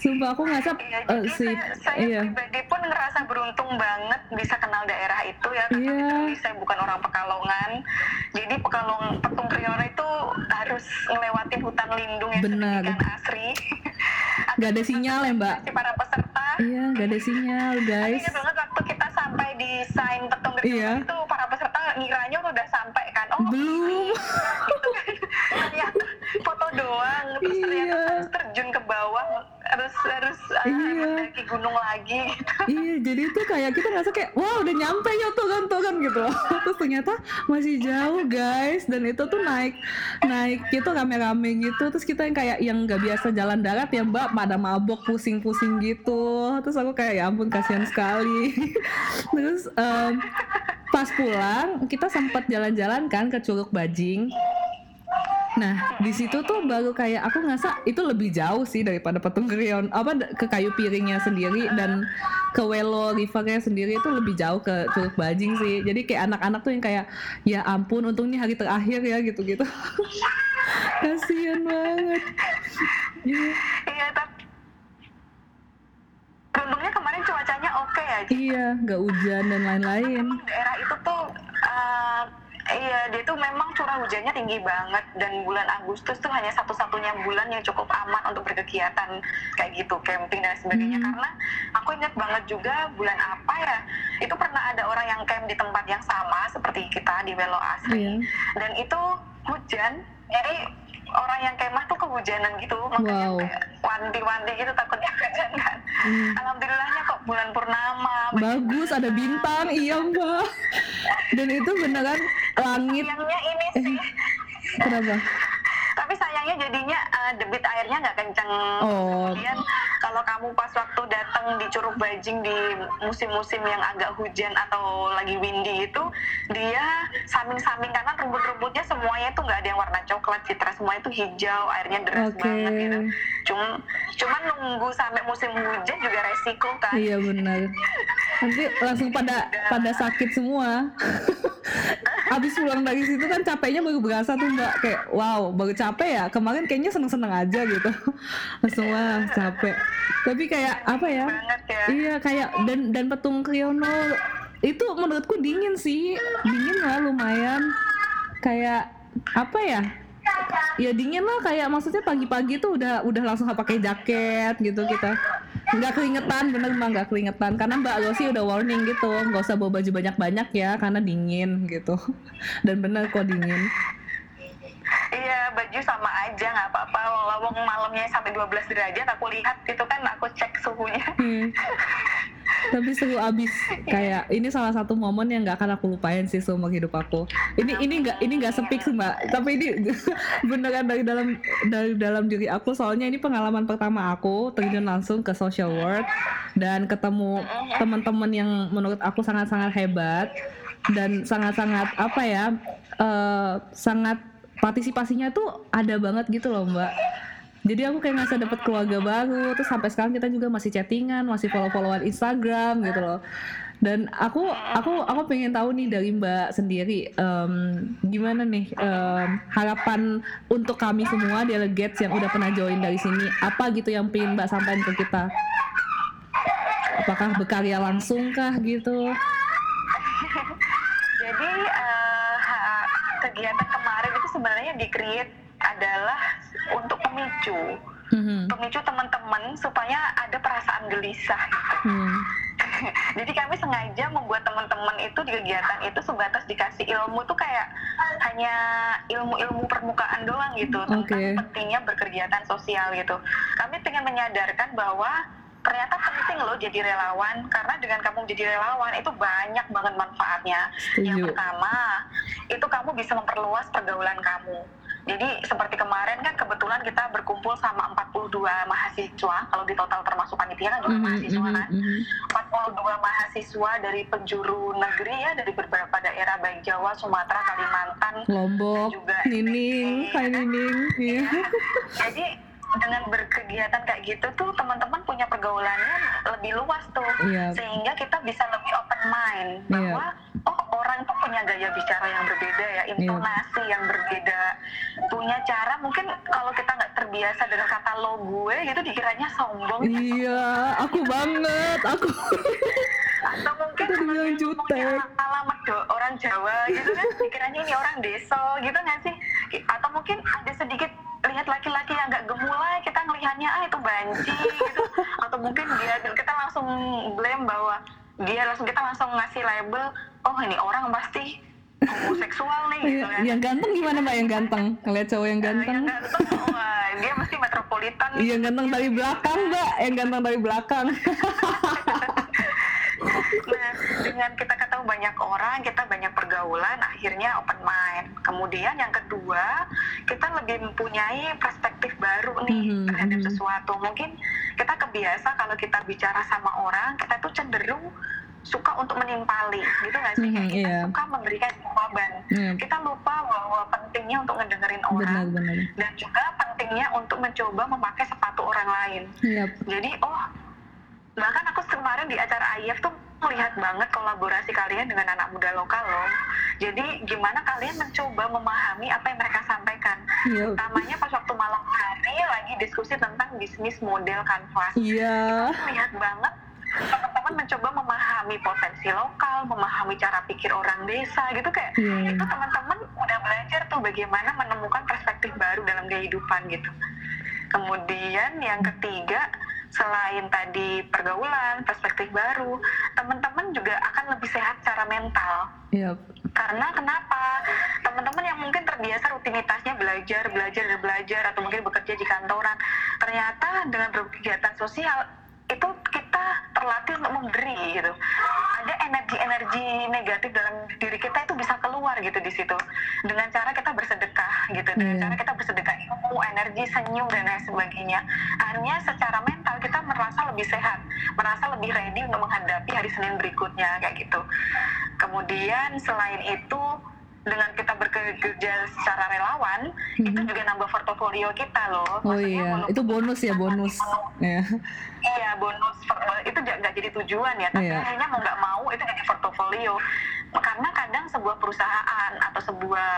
sumpah aku ngerasa Iya, jadi si saya, saya iya pribadi pun ngerasa beruntung banget bisa kenal daerah itu ya karena Iya. saya bukan orang Pekalongan. Jadi Pekalong Petung Kriono itu harus ngelewatin hutan lindung yang Benar. asri. [laughs] Gak ada sinyal ya, Mbak? Para peserta. iya gak ada sinyal guys Ingat banget waktu kita sampai di sign Petung Kriono Iya. itu para peserta ngiranya udah sampai kan. Oh, belum gitu kan. [laughs] ternyata foto doang terus ternyata Iya. harus terjun ke bawah harus harus uh, Iya. mendaki gunung lagi gitu. [laughs] Iya, jadi itu kayak kita ngerasa kayak wah udah nyampe ya turun-turun gitu loh. [laughs] Terus ternyata masih jauh guys dan itu tuh naik naik gitu rame-rame gitu. Terus kita yang kayak yang nggak biasa jalan darat ya Mbak pada mabok pusing-pusing gitu. Terus aku kayak ya ampun kasihan sekali. [laughs] Terus em, pas pulang kita sempat jalan-jalan kan ke Curug Bajing. Nah, di situ tuh baru kayak aku ngerasa itu lebih jauh sih daripada Petung Krion apa ke kayu piringnya sendiri dan ke Welo Rivernya sendiri itu lebih jauh ke Curug Bajing sih. Jadi kayak anak-anak tuh yang kayak ya ampun untungnya hari terakhir ya gitu-gitu. [laughs] Kasihan banget. Iya. Iya, tapi beruntungnya kemarin cuacanya oke ya. Ji. Iya, nggak hujan dan lain-lain. Daerah itu tuh eh, iya dia tuh memang curah hujannya tinggi banget dan bulan Agustus tuh hanya satu-satunya bulan yang cukup aman untuk berkegiatan kayak gitu camping dan sebagainya Hmm. karena aku ingat banget juga bulan apa ya itu pernah ada orang yang camp di tempat yang sama seperti kita di Welo Asri Iya. dan itu hujan jadi orang yang kemah tuh kehujanan gitu makanya Wow. kayak wanti-wanti gitu takutnya [laughs] hujan kan Hmm. alhamdulillahnya kok bulan purnama Bagus, ada bintang, iya mbak. Dan itu beneran langit. sayangnya ini sih Kenapa? Tapi sayangnya jadinya eh, debit airnya nggak kenceng Oh. kemudian kalau kamu pas waktu datang di Curug Bajing di musim-musim yang agak hujan atau lagi windy itu dia samping-samping kanan rumput-rumputnya semuanya itu nggak ada yang warna coklat citra semua itu hijau airnya deras Oke. banget gitu cuma cuman nunggu sampai musim hujan juga resiko kan Iya benar. Nanti langsung pada pada sakit semua. [laughs] Abis pulang dari situ kan capeknya baru berasa tuh mbak kayak wow baru capek ya? Kemarin kayaknya seneng-seneng aja gitu. [laughs] Langsung wah capek. Tapi kayak apa ya? Ya. Iya kayak dan dan petung Kriono itu menurutku dingin sih. Dingin lah lumayan. Kayak apa ya? Ya dingin lah kayak maksudnya pagi-pagi tuh udah udah langsung pakai jaket gitu kita. Nggak keringetan bener mah nggak keringetan. Karena mbak lo sih udah warning gitu nggak usah bawa baju banyak-banyak ya karena dingin gitu. [laughs] Dan bener kok dingin Iya, baju sama aja nggak apa-apa. Lawang malamnya sampai 12 derajat, aku lihat itu kan aku cek suhunya. Hmm. tapi seru abis [laughs] kayak ini salah satu momen yang nggak akan aku lupain sih seumur hidup aku ini ini nggak ini nggak sepik sih mbak tapi ini [laughs] beneran dari dalam dari dalam diri aku soalnya ini pengalaman pertama aku terjun langsung ke social work dan ketemu teman-teman yang menurut aku sangat-sangat hebat dan sangat-sangat apa ya uh, sangat partisipasinya tuh ada banget gitu loh mbak. Jadi aku kayak ngerasa dapat keluarga baru terus sampai sekarang kita juga masih chattingan masih follow followan Instagram gitu loh. Dan aku aku aku pengen tahu nih dari Mbak sendiri um, gimana nih um, harapan untuk kami semua delegates yang udah pernah join dari sini apa gitu yang pengen Mbak sampaikan ke kita? Apakah berkarya langsung kah gitu? [laughs] Jadi uh, kegiatan sebenarnya di-create adalah untuk pemicu, Mhm. pemicu teman-teman supaya ada perasaan gelisah. Gitu. Hmm. [laughs] Jadi kami sengaja membuat teman-teman itu di kegiatan itu sebatas dikasih ilmu tuh kayak hanya ilmu-ilmu permukaan doang gitu tentang Oke. pentingnya berkegiatan sosial gitu. Kami ingin menyadarkan bahwa ternyata penting loh jadi relawan karena dengan kamu jadi relawan itu banyak banget manfaatnya. Yang Setuju. pertama, itu kamu bisa memperluas pergaulan kamu. Jadi seperti kemarin kan kebetulan kita berkumpul sama 42 mahasiswa, kalau di total termasuk panitia kan juga Mhm, mahasiswa mhm, kan. mhm. 42 mahasiswa dari penjuru negeri ya dari beberapa daerah baik Jawa, Sumatera, Kalimantan, Lombok, juga Nining, Hai Nining, iya. jadi dengan berkegiatan kayak gitu tuh teman-teman punya pergaulannya lebih luas tuh Iya. sehingga kita bisa lebih open mind Iya. bahwa oh orang tuh punya gaya bicara yang berbeda ya intonasi yang berbeda punya cara. Mungkin kalau kita nggak terbiasa dengan kata lo gue gitu dikiranya sombong. Iya, aku [laughs] banget, aku. atau mungkin jutek. alamat do- orang Jawa gitu kan dikiranya ini orang deso gitu nggak sih? Atau mungkin ada sedikit lihat laki-laki yang nggak gemulai kita ngelihatnya ah itu banci gitu. Atau mungkin dia kita langsung blame bahwa dia langsung kita langsung ngasih label oh ini orang pasti homoseksual nih gitu kan yang ganteng gimana mbak yang ganteng? Ngeliat cowok yang Yang ganteng? ganteng, wah, dia mesti metropolitan Iya yang ganteng dari belakang mbak, yang ganteng dari belakang. [laughs] Nah, dengan kita ketemu banyak orang, kita banyak pergaulan, akhirnya open mind. Kemudian yang kedua, kita lebih mempunyai perspektif baru nih Mhm, terhadap mhm. sesuatu. Mungkin kita kebiasa kalau kita bicara sama orang, kita tuh cenderung suka untuk menimpali, gitu nggak sih? Mhm, Kayak kita iya. suka memberikan jawaban. Iya. Kita lupa bahwa pentingnya untuk ngedengerin orang Benar-benar. dan juga pentingnya untuk mencoba memakai sepatu orang lain. Iya. Jadi oh bahkan aku kemarin di acara IF tuh melihat banget kolaborasi kalian dengan anak muda lokal loh. Jadi gimana kalian mencoba memahami apa yang mereka sampaikan. Iya. Utamanya pas waktu malam hari lagi diskusi tentang bisnis model kanvas. Iya. Aku lihat banget teman-teman mencoba memahami potensi lokal, memahami cara pikir orang desa gitu kayak Iya. itu teman-teman udah belajar tuh bagaimana menemukan perspektif baru dalam kehidupan gitu. Kemudian yang ketiga, selain tadi pergaulan, perspektif baru, teman-teman juga akan lebih sehat secara mental. Iya. Karena kenapa? Teman-teman yang mungkin terbiasa rutinitasnya belajar, belajar, dan belajar, atau mungkin bekerja di kantoran, ternyata dengan berkegiatan sosial, itu kita terlatih untuk memberi gitu. Ada energi-energi negatif dalam diri kita itu bisa keluar gitu di situ. Dengan cara kita bersedekah gitu, dengan Iya. cara kita bersedekah ilmu, energi, senyum dan lain sebagainya. Akhirnya secara mental kita merasa lebih sehat, merasa lebih ready untuk menghadapi hari Senin berikutnya kayak gitu. Kemudian selain itu dengan kita bekerja secara relawan, itu Mhm. juga nambah portofolio kita loh. Oh Maksudnya iya, itu bonus ya bonus. Iya. Iya bonus itu nggak jadi tujuan ya, tapi Iya. akhirnya mau nggak mau itu jadi portofolio. Karena kadang sebuah perusahaan atau sebuah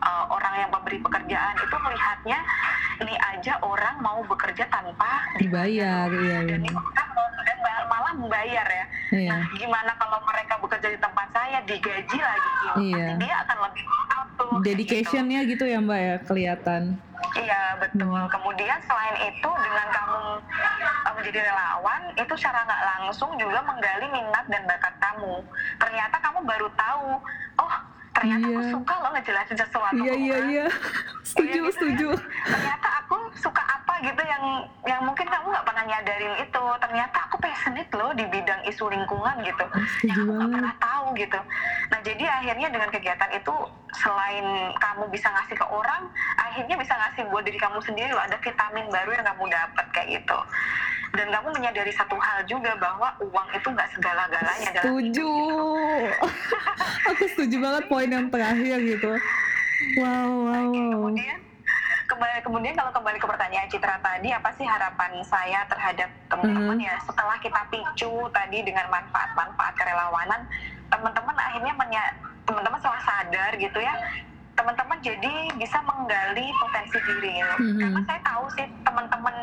uh, orang yang memberi pekerjaan itu melihatnya ini aja orang mau bekerja tanpa Dibayar, iya, dan iya. ini orang mau dan malah membayar ya. Iya. Nah, gimana kalau mereka bekerja di tempat saya digaji lagi? Iya. Pasti dia akan lebih gitu. dedicationnya gitu ya mbak ya kelihatan Iya betul. Kemudian selain itu dengan kamu uh, menjadi relawan itu secara nggak langsung juga menggali minat dan bakat kamu. Ternyata kamu baru tahu, oh ternyata aku Iya. suka loh ngejelasin sesuatu. iya ke iya orang. iya setuju Iya gitu setuju kan. Ternyata aku suka apa gitu yang yang mungkin kamu nggak pernah nyadarin itu. Ternyata aku passionate loh di bidang isu lingkungan gitu. Oh, setuju yang aku nggak pernah tahu gitu. Nah jadi akhirnya dengan kegiatan itu selain kamu bisa ngasih ke orang, akhirnya bisa ngasih buat diri kamu sendiri loh ada vitamin baru yang kamu dapat kayak gitu. Dan kamu menyadari satu hal juga bahwa uang itu nggak segala-galanya dalam setuju [laughs] aku setuju banget [laughs] poin yang terakhir gitu. Wow wow wow. kemudian kembali kemudian kalau kembali ke pertanyaan Citra tadi apa sih harapan saya terhadap teman-teman Mhm. ya? Setelah kita picu tadi dengan manfaat-manfaat kerelawanan teman-teman akhirnya menya- teman-teman setelah sadar gitu ya teman-teman jadi bisa menggali potensi diri. Gitu. Mhm. karena saya tahu sih teman-teman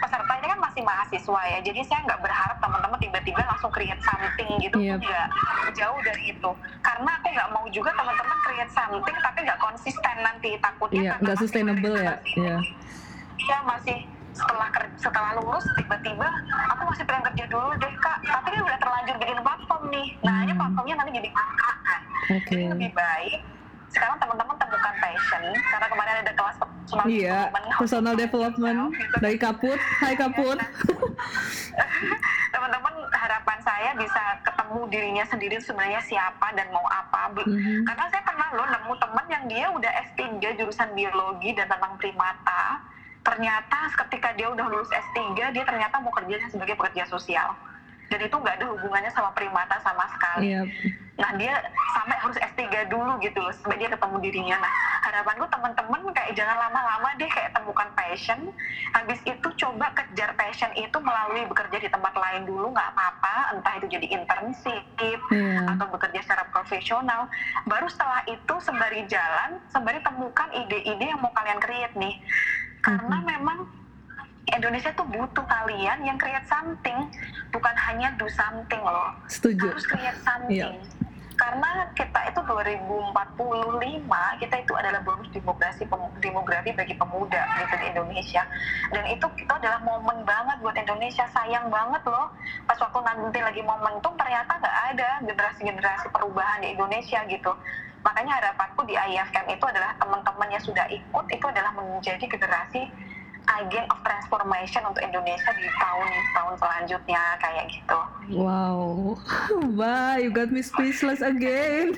peserta ini kan masih mahasiswa ya. Jadi saya nggak berharap teman-teman tiba-tiba langsung create something gitu Yep. enggak jauh dari itu. Karena aku nggak mau juga teman-teman create something tapi nggak konsisten nanti takutnya iya karena nggak sustainable ya. iya. Iya masih setelah ker- setelah lulus tiba-tiba aku masih pengen kerja dulu deh kak. Tapi kan udah terlanjur bikin platform nih. Nah ini Hmm. platformnya nanti jadi angka kan. Oke. jadi lebih baik sekarang teman-teman temukan passion karena kemarin ada kelas personal iya development, personal to development. Gitu. dari kaput. Hai kaput. [laughs] Teman-teman harapan saya bisa ketemu dirinya sendiri sebenarnya siapa dan mau apa. Mhm. karena saya pernah loh nemu teman yang dia udah S3 jurusan biologi dan tentang primata. Ternyata ketika dia udah lulus S3 dia ternyata mau kerjanya sebagai pekerja sosial dan itu nggak ada hubungannya sama primata sama sekali iya Nah dia sampai harus S3 dulu gitu loh sampai dia ketemu dirinya. Nah harapanku teman-teman kayak jangan lama-lama deh kayak temukan passion. Habis itu coba kejar passion itu melalui bekerja di tempat lain dulu nggak apa-apa. Entah itu jadi internship iya atau bekerja secara profesional. Baru setelah itu sembari jalan, sembari temukan ide-ide yang mau kalian create nih. Karena Mhm. memang Indonesia tuh butuh kalian yang create something, bukan hanya do something loh setuju harus create [laughs] something. Iya. Karena kita itu 2045 kita itu adalah bonus demografi demografi bagi pemuda gitu di Indonesia. Dan itu itu adalah momen banget buat Indonesia. Sayang banget loh pas waktu nanti lagi momentum ternyata nggak ada generasi-generasi perubahan di Indonesia gitu. Makanya harapanku di IFM itu adalah teman-teman yang sudah ikut itu adalah menjadi generasi agent of transformation untuk Indonesia di tahun-tahun selanjutnya kayak gitu. Wow, [laughs] Mbak, you got me speechless again.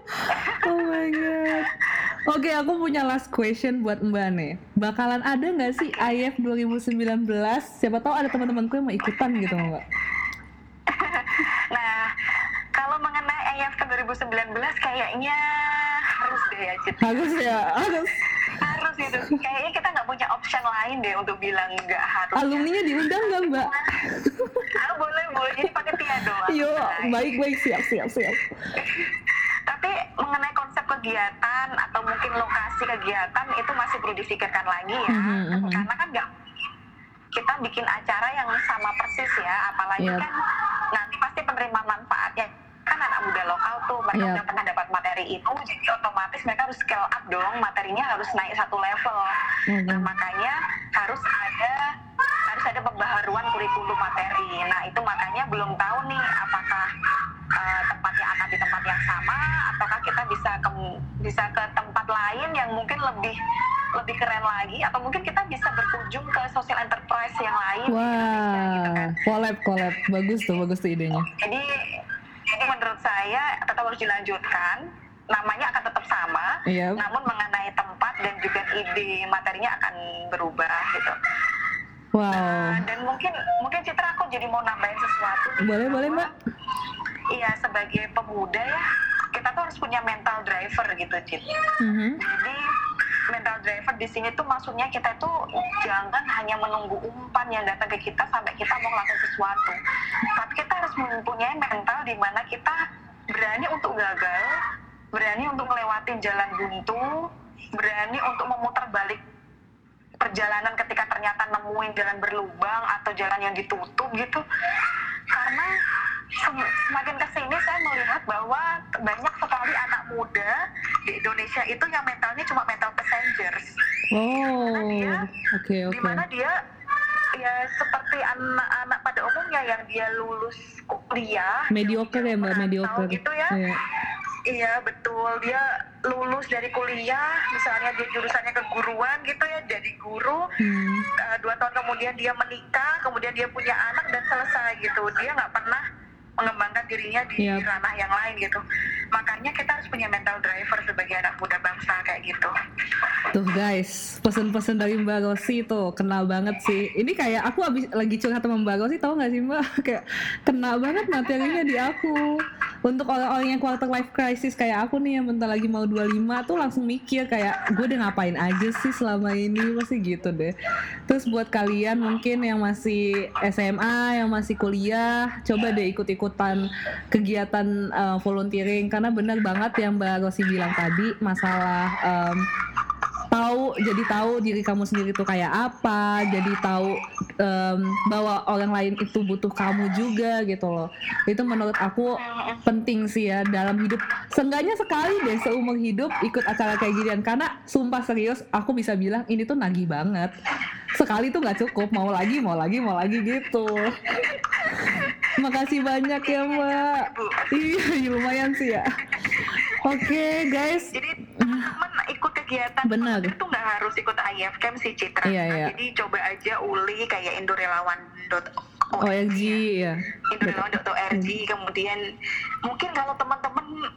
[laughs] oh my god. Oke, aku punya last question buat Mbak nih. Bakalan ada nggak sih IF 2019? Siapa tahu ada teman-temanku yang mau ikutan gitu, Mbak. [laughs] Nah, kalau mengenai AFK 2019 kayaknya harus deh ya, Cit. Harus ya, harus. Harus itu. Kayaknya kita nggak punya option lain deh untuk bilang nggak harus. Alumninya diundang nggak, Mbak? Ah, boleh, boleh. Jadi pakai Tia doang. Yo, Nah, baik-baik, siap, siap, siap. Tapi mengenai konsep kegiatan atau mungkin lokasi kegiatan itu masih perlu difikirkan lagi ya. Mhm, mhm. Karena kan nggak kita bikin acara yang sama persis ya, apalagi Yep. kan nanti pasti penerima manfaatnya kan anak muda lokal tuh mereka Yep. udah pernah dapat materi itu jadi otomatis mereka harus scale up dong materinya harus naik satu level Mhm. nah makanya harus ada harus ada pembaharuan kurikulum materi nah itu makanya belum tahu nih apakah uh, tempatnya akan di tempat yang sama ataukah kita bisa ke bisa ke tempat lain yang mungkin lebih lebih keren lagi atau mungkin kita bisa berkunjung ke social enterprise yang lain di Indonesia gitu kan Wah, collab, collab. Bagus tuh, bagus tuh idenya. jadi jadi menurut saya tetap harus dilanjutkan namanya akan tetap sama Iya. namun mengenai tempat dan juga ide materinya akan berubah gitu Wow. Nah, dan mungkin mungkin Citra aku jadi mau nambahin sesuatu Boleh, boleh, Mbak. iya sebagai pemuda ya kita tuh harus punya mental driver gitu Cit Mhm. jadi mental driver di sini tuh maksudnya kita tuh jangan hanya menunggu umpan yang datang ke kita sampai kita mau melakukan sesuatu. Tapi kita harus mempunyai mental di mana kita berani untuk gagal, berani untuk melewati jalan buntu, berani untuk memutar balik perjalanan ketika ternyata nemuin jalan berlubang atau jalan yang ditutup gitu. Karena semakin ke sini saya melihat bahwa banyak sekali anak muda di Indonesia itu yang mentalnya cuma mental passengers Oh, oke oke. di mana dia ya seperti anak-anak pada umumnya yang dia lulus kuliah Mediocre ya mbak, mediocre. gitu ya Iya. iya betul dia lulus dari kuliah misalnya dia jurusannya keguruan gitu ya jadi guru Hmm. Uh, dua tahun kemudian dia menikah, kemudian dia punya anak dan selesai gitu. Dia nggak pernah mengembangkan dirinya di Yap. ranah yang lain gitu. Makanya kita harus punya mental driver sebagai anak muda bangsa kayak gitu. Tuh guys, pesen-pesen dari Mbak Rosi tuh kena banget sih. Ini kayak aku abis lagi curhat sama Mbak Rosi, tahu nggak sih Mbak? [laughs] kayak kena banget materinya di aku. Untuk orang-orang yang quarter life crisis kayak aku nih yang bentar lagi mau 25 tuh langsung mikir kayak gue udah ngapain aja sih selama ini pasti gitu deh. Terus buat kalian mungkin yang masih SMA, yang masih kuliah, coba deh ikut-ikutan kegiatan uh, volunteering. Karena benar banget yang Mbak Rosi bilang tadi masalah um, tahu jadi tahu diri kamu sendiri tuh kayak apa jadi tahu em, bahwa orang lain itu butuh kamu juga gitu loh. Itu menurut aku penting sih ya dalam hidup. Seenggaknya sekali deh seumur hidup ikut acara kayak ginian. Karena sumpah serius aku bisa bilang ini tuh nagih banget. Sekali tuh nggak cukup mau lagi mau lagi mau lagi gitu makasih banyak ya mbak iya lumayan sih ya oke guys Jadi teman-teman ikut kegiatan Benar. itu nggak harus ikut IF Camp sih Citra. Iya, iya. Jadi coba aja uli kayak indorelawan.org OLG ya indorelawan.org kemudian mungkin kalau teman-teman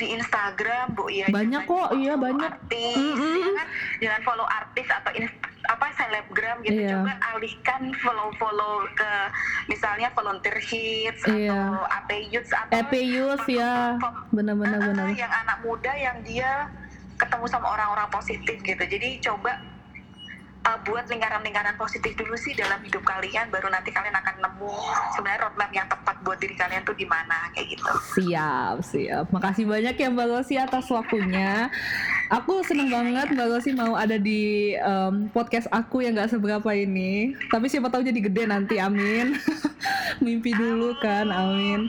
di Instagram Bu ya Banyak jangan kok, iya, follow banyak. artis Mm-mm. ya kan? jangan follow artis atau apa selebgram gitu Iya. coba alihkan follow-follow ke misalnya volunteer hits Iya. atau AP Youth atau Youth ya benar-benar Ah, benar yang anak muda yang dia ketemu sama orang-orang positif gitu jadi coba uh, buat lingkaran-lingkaran positif dulu sih dalam hidup kalian baru nanti kalian akan nemu sebenarnya roadmap yang tepat buat diri kalian tuh di mana kayak gitu Siap, siap. Makasih banyak ya Mbak Rosi atas waktunya. Aku seneng banget Mbak Rosi mau ada di em, podcast aku yang gak seberapa ini. Tapi siapa tahu jadi gede nanti, amin. [laughs] Mimpi dulu kan, amin.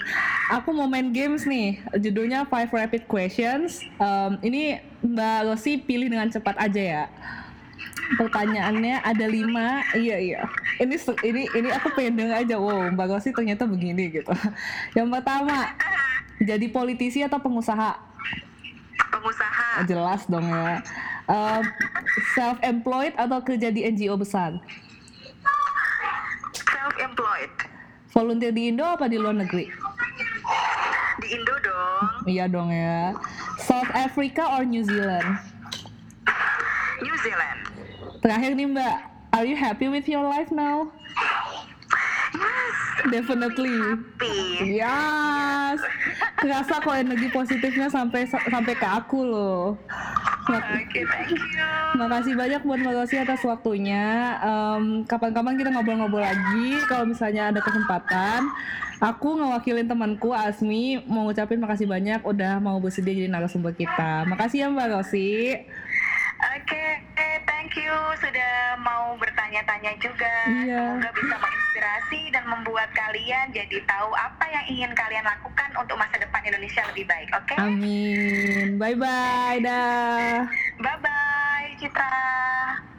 Aku mau main games nih, judulnya Five Rapid Questions. Em, ini Mbak Rosi pilih dengan cepat aja ya. Pertanyaannya ada lima, iya iya. Ini ini ini aku pengen aja. Wow, Mbak Rosi ternyata begini gitu. Yang pertama, jadi politisi atau pengusaha? pengusaha Jelas dong ya. self employed atau kerja di NGO besar? self employed Volunteer di Indo apa di luar negeri? di Indo dong Iya dong ya. South Africa or New Zealand? Terakhir nih Mbak, are you happy with your life now? yes Definitely. happy Yes. Kerasa kok energi positifnya sampai sampai ke aku loh. Mak- oke thank you Makasih banyak buat Mbak Rosi atas waktunya. Em, Kapan-kapan kita ngobrol-ngobrol lagi kalau misalnya ada kesempatan. Aku ngewakilin temanku Asmi mau ngucapin makasih banyak udah mau bersedia jadi narasumber kita. Makasih ya Mbak Rosi. Oke, eh, thank you sudah mau bertanya-tanya juga. Iya. Semoga bisa menginspirasi dan membuat kalian jadi tahu apa yang ingin kalian lakukan untuk masa depan Indonesia lebih baik. Oke? Amin. Bye bye. Dah. Bye bye, Citra.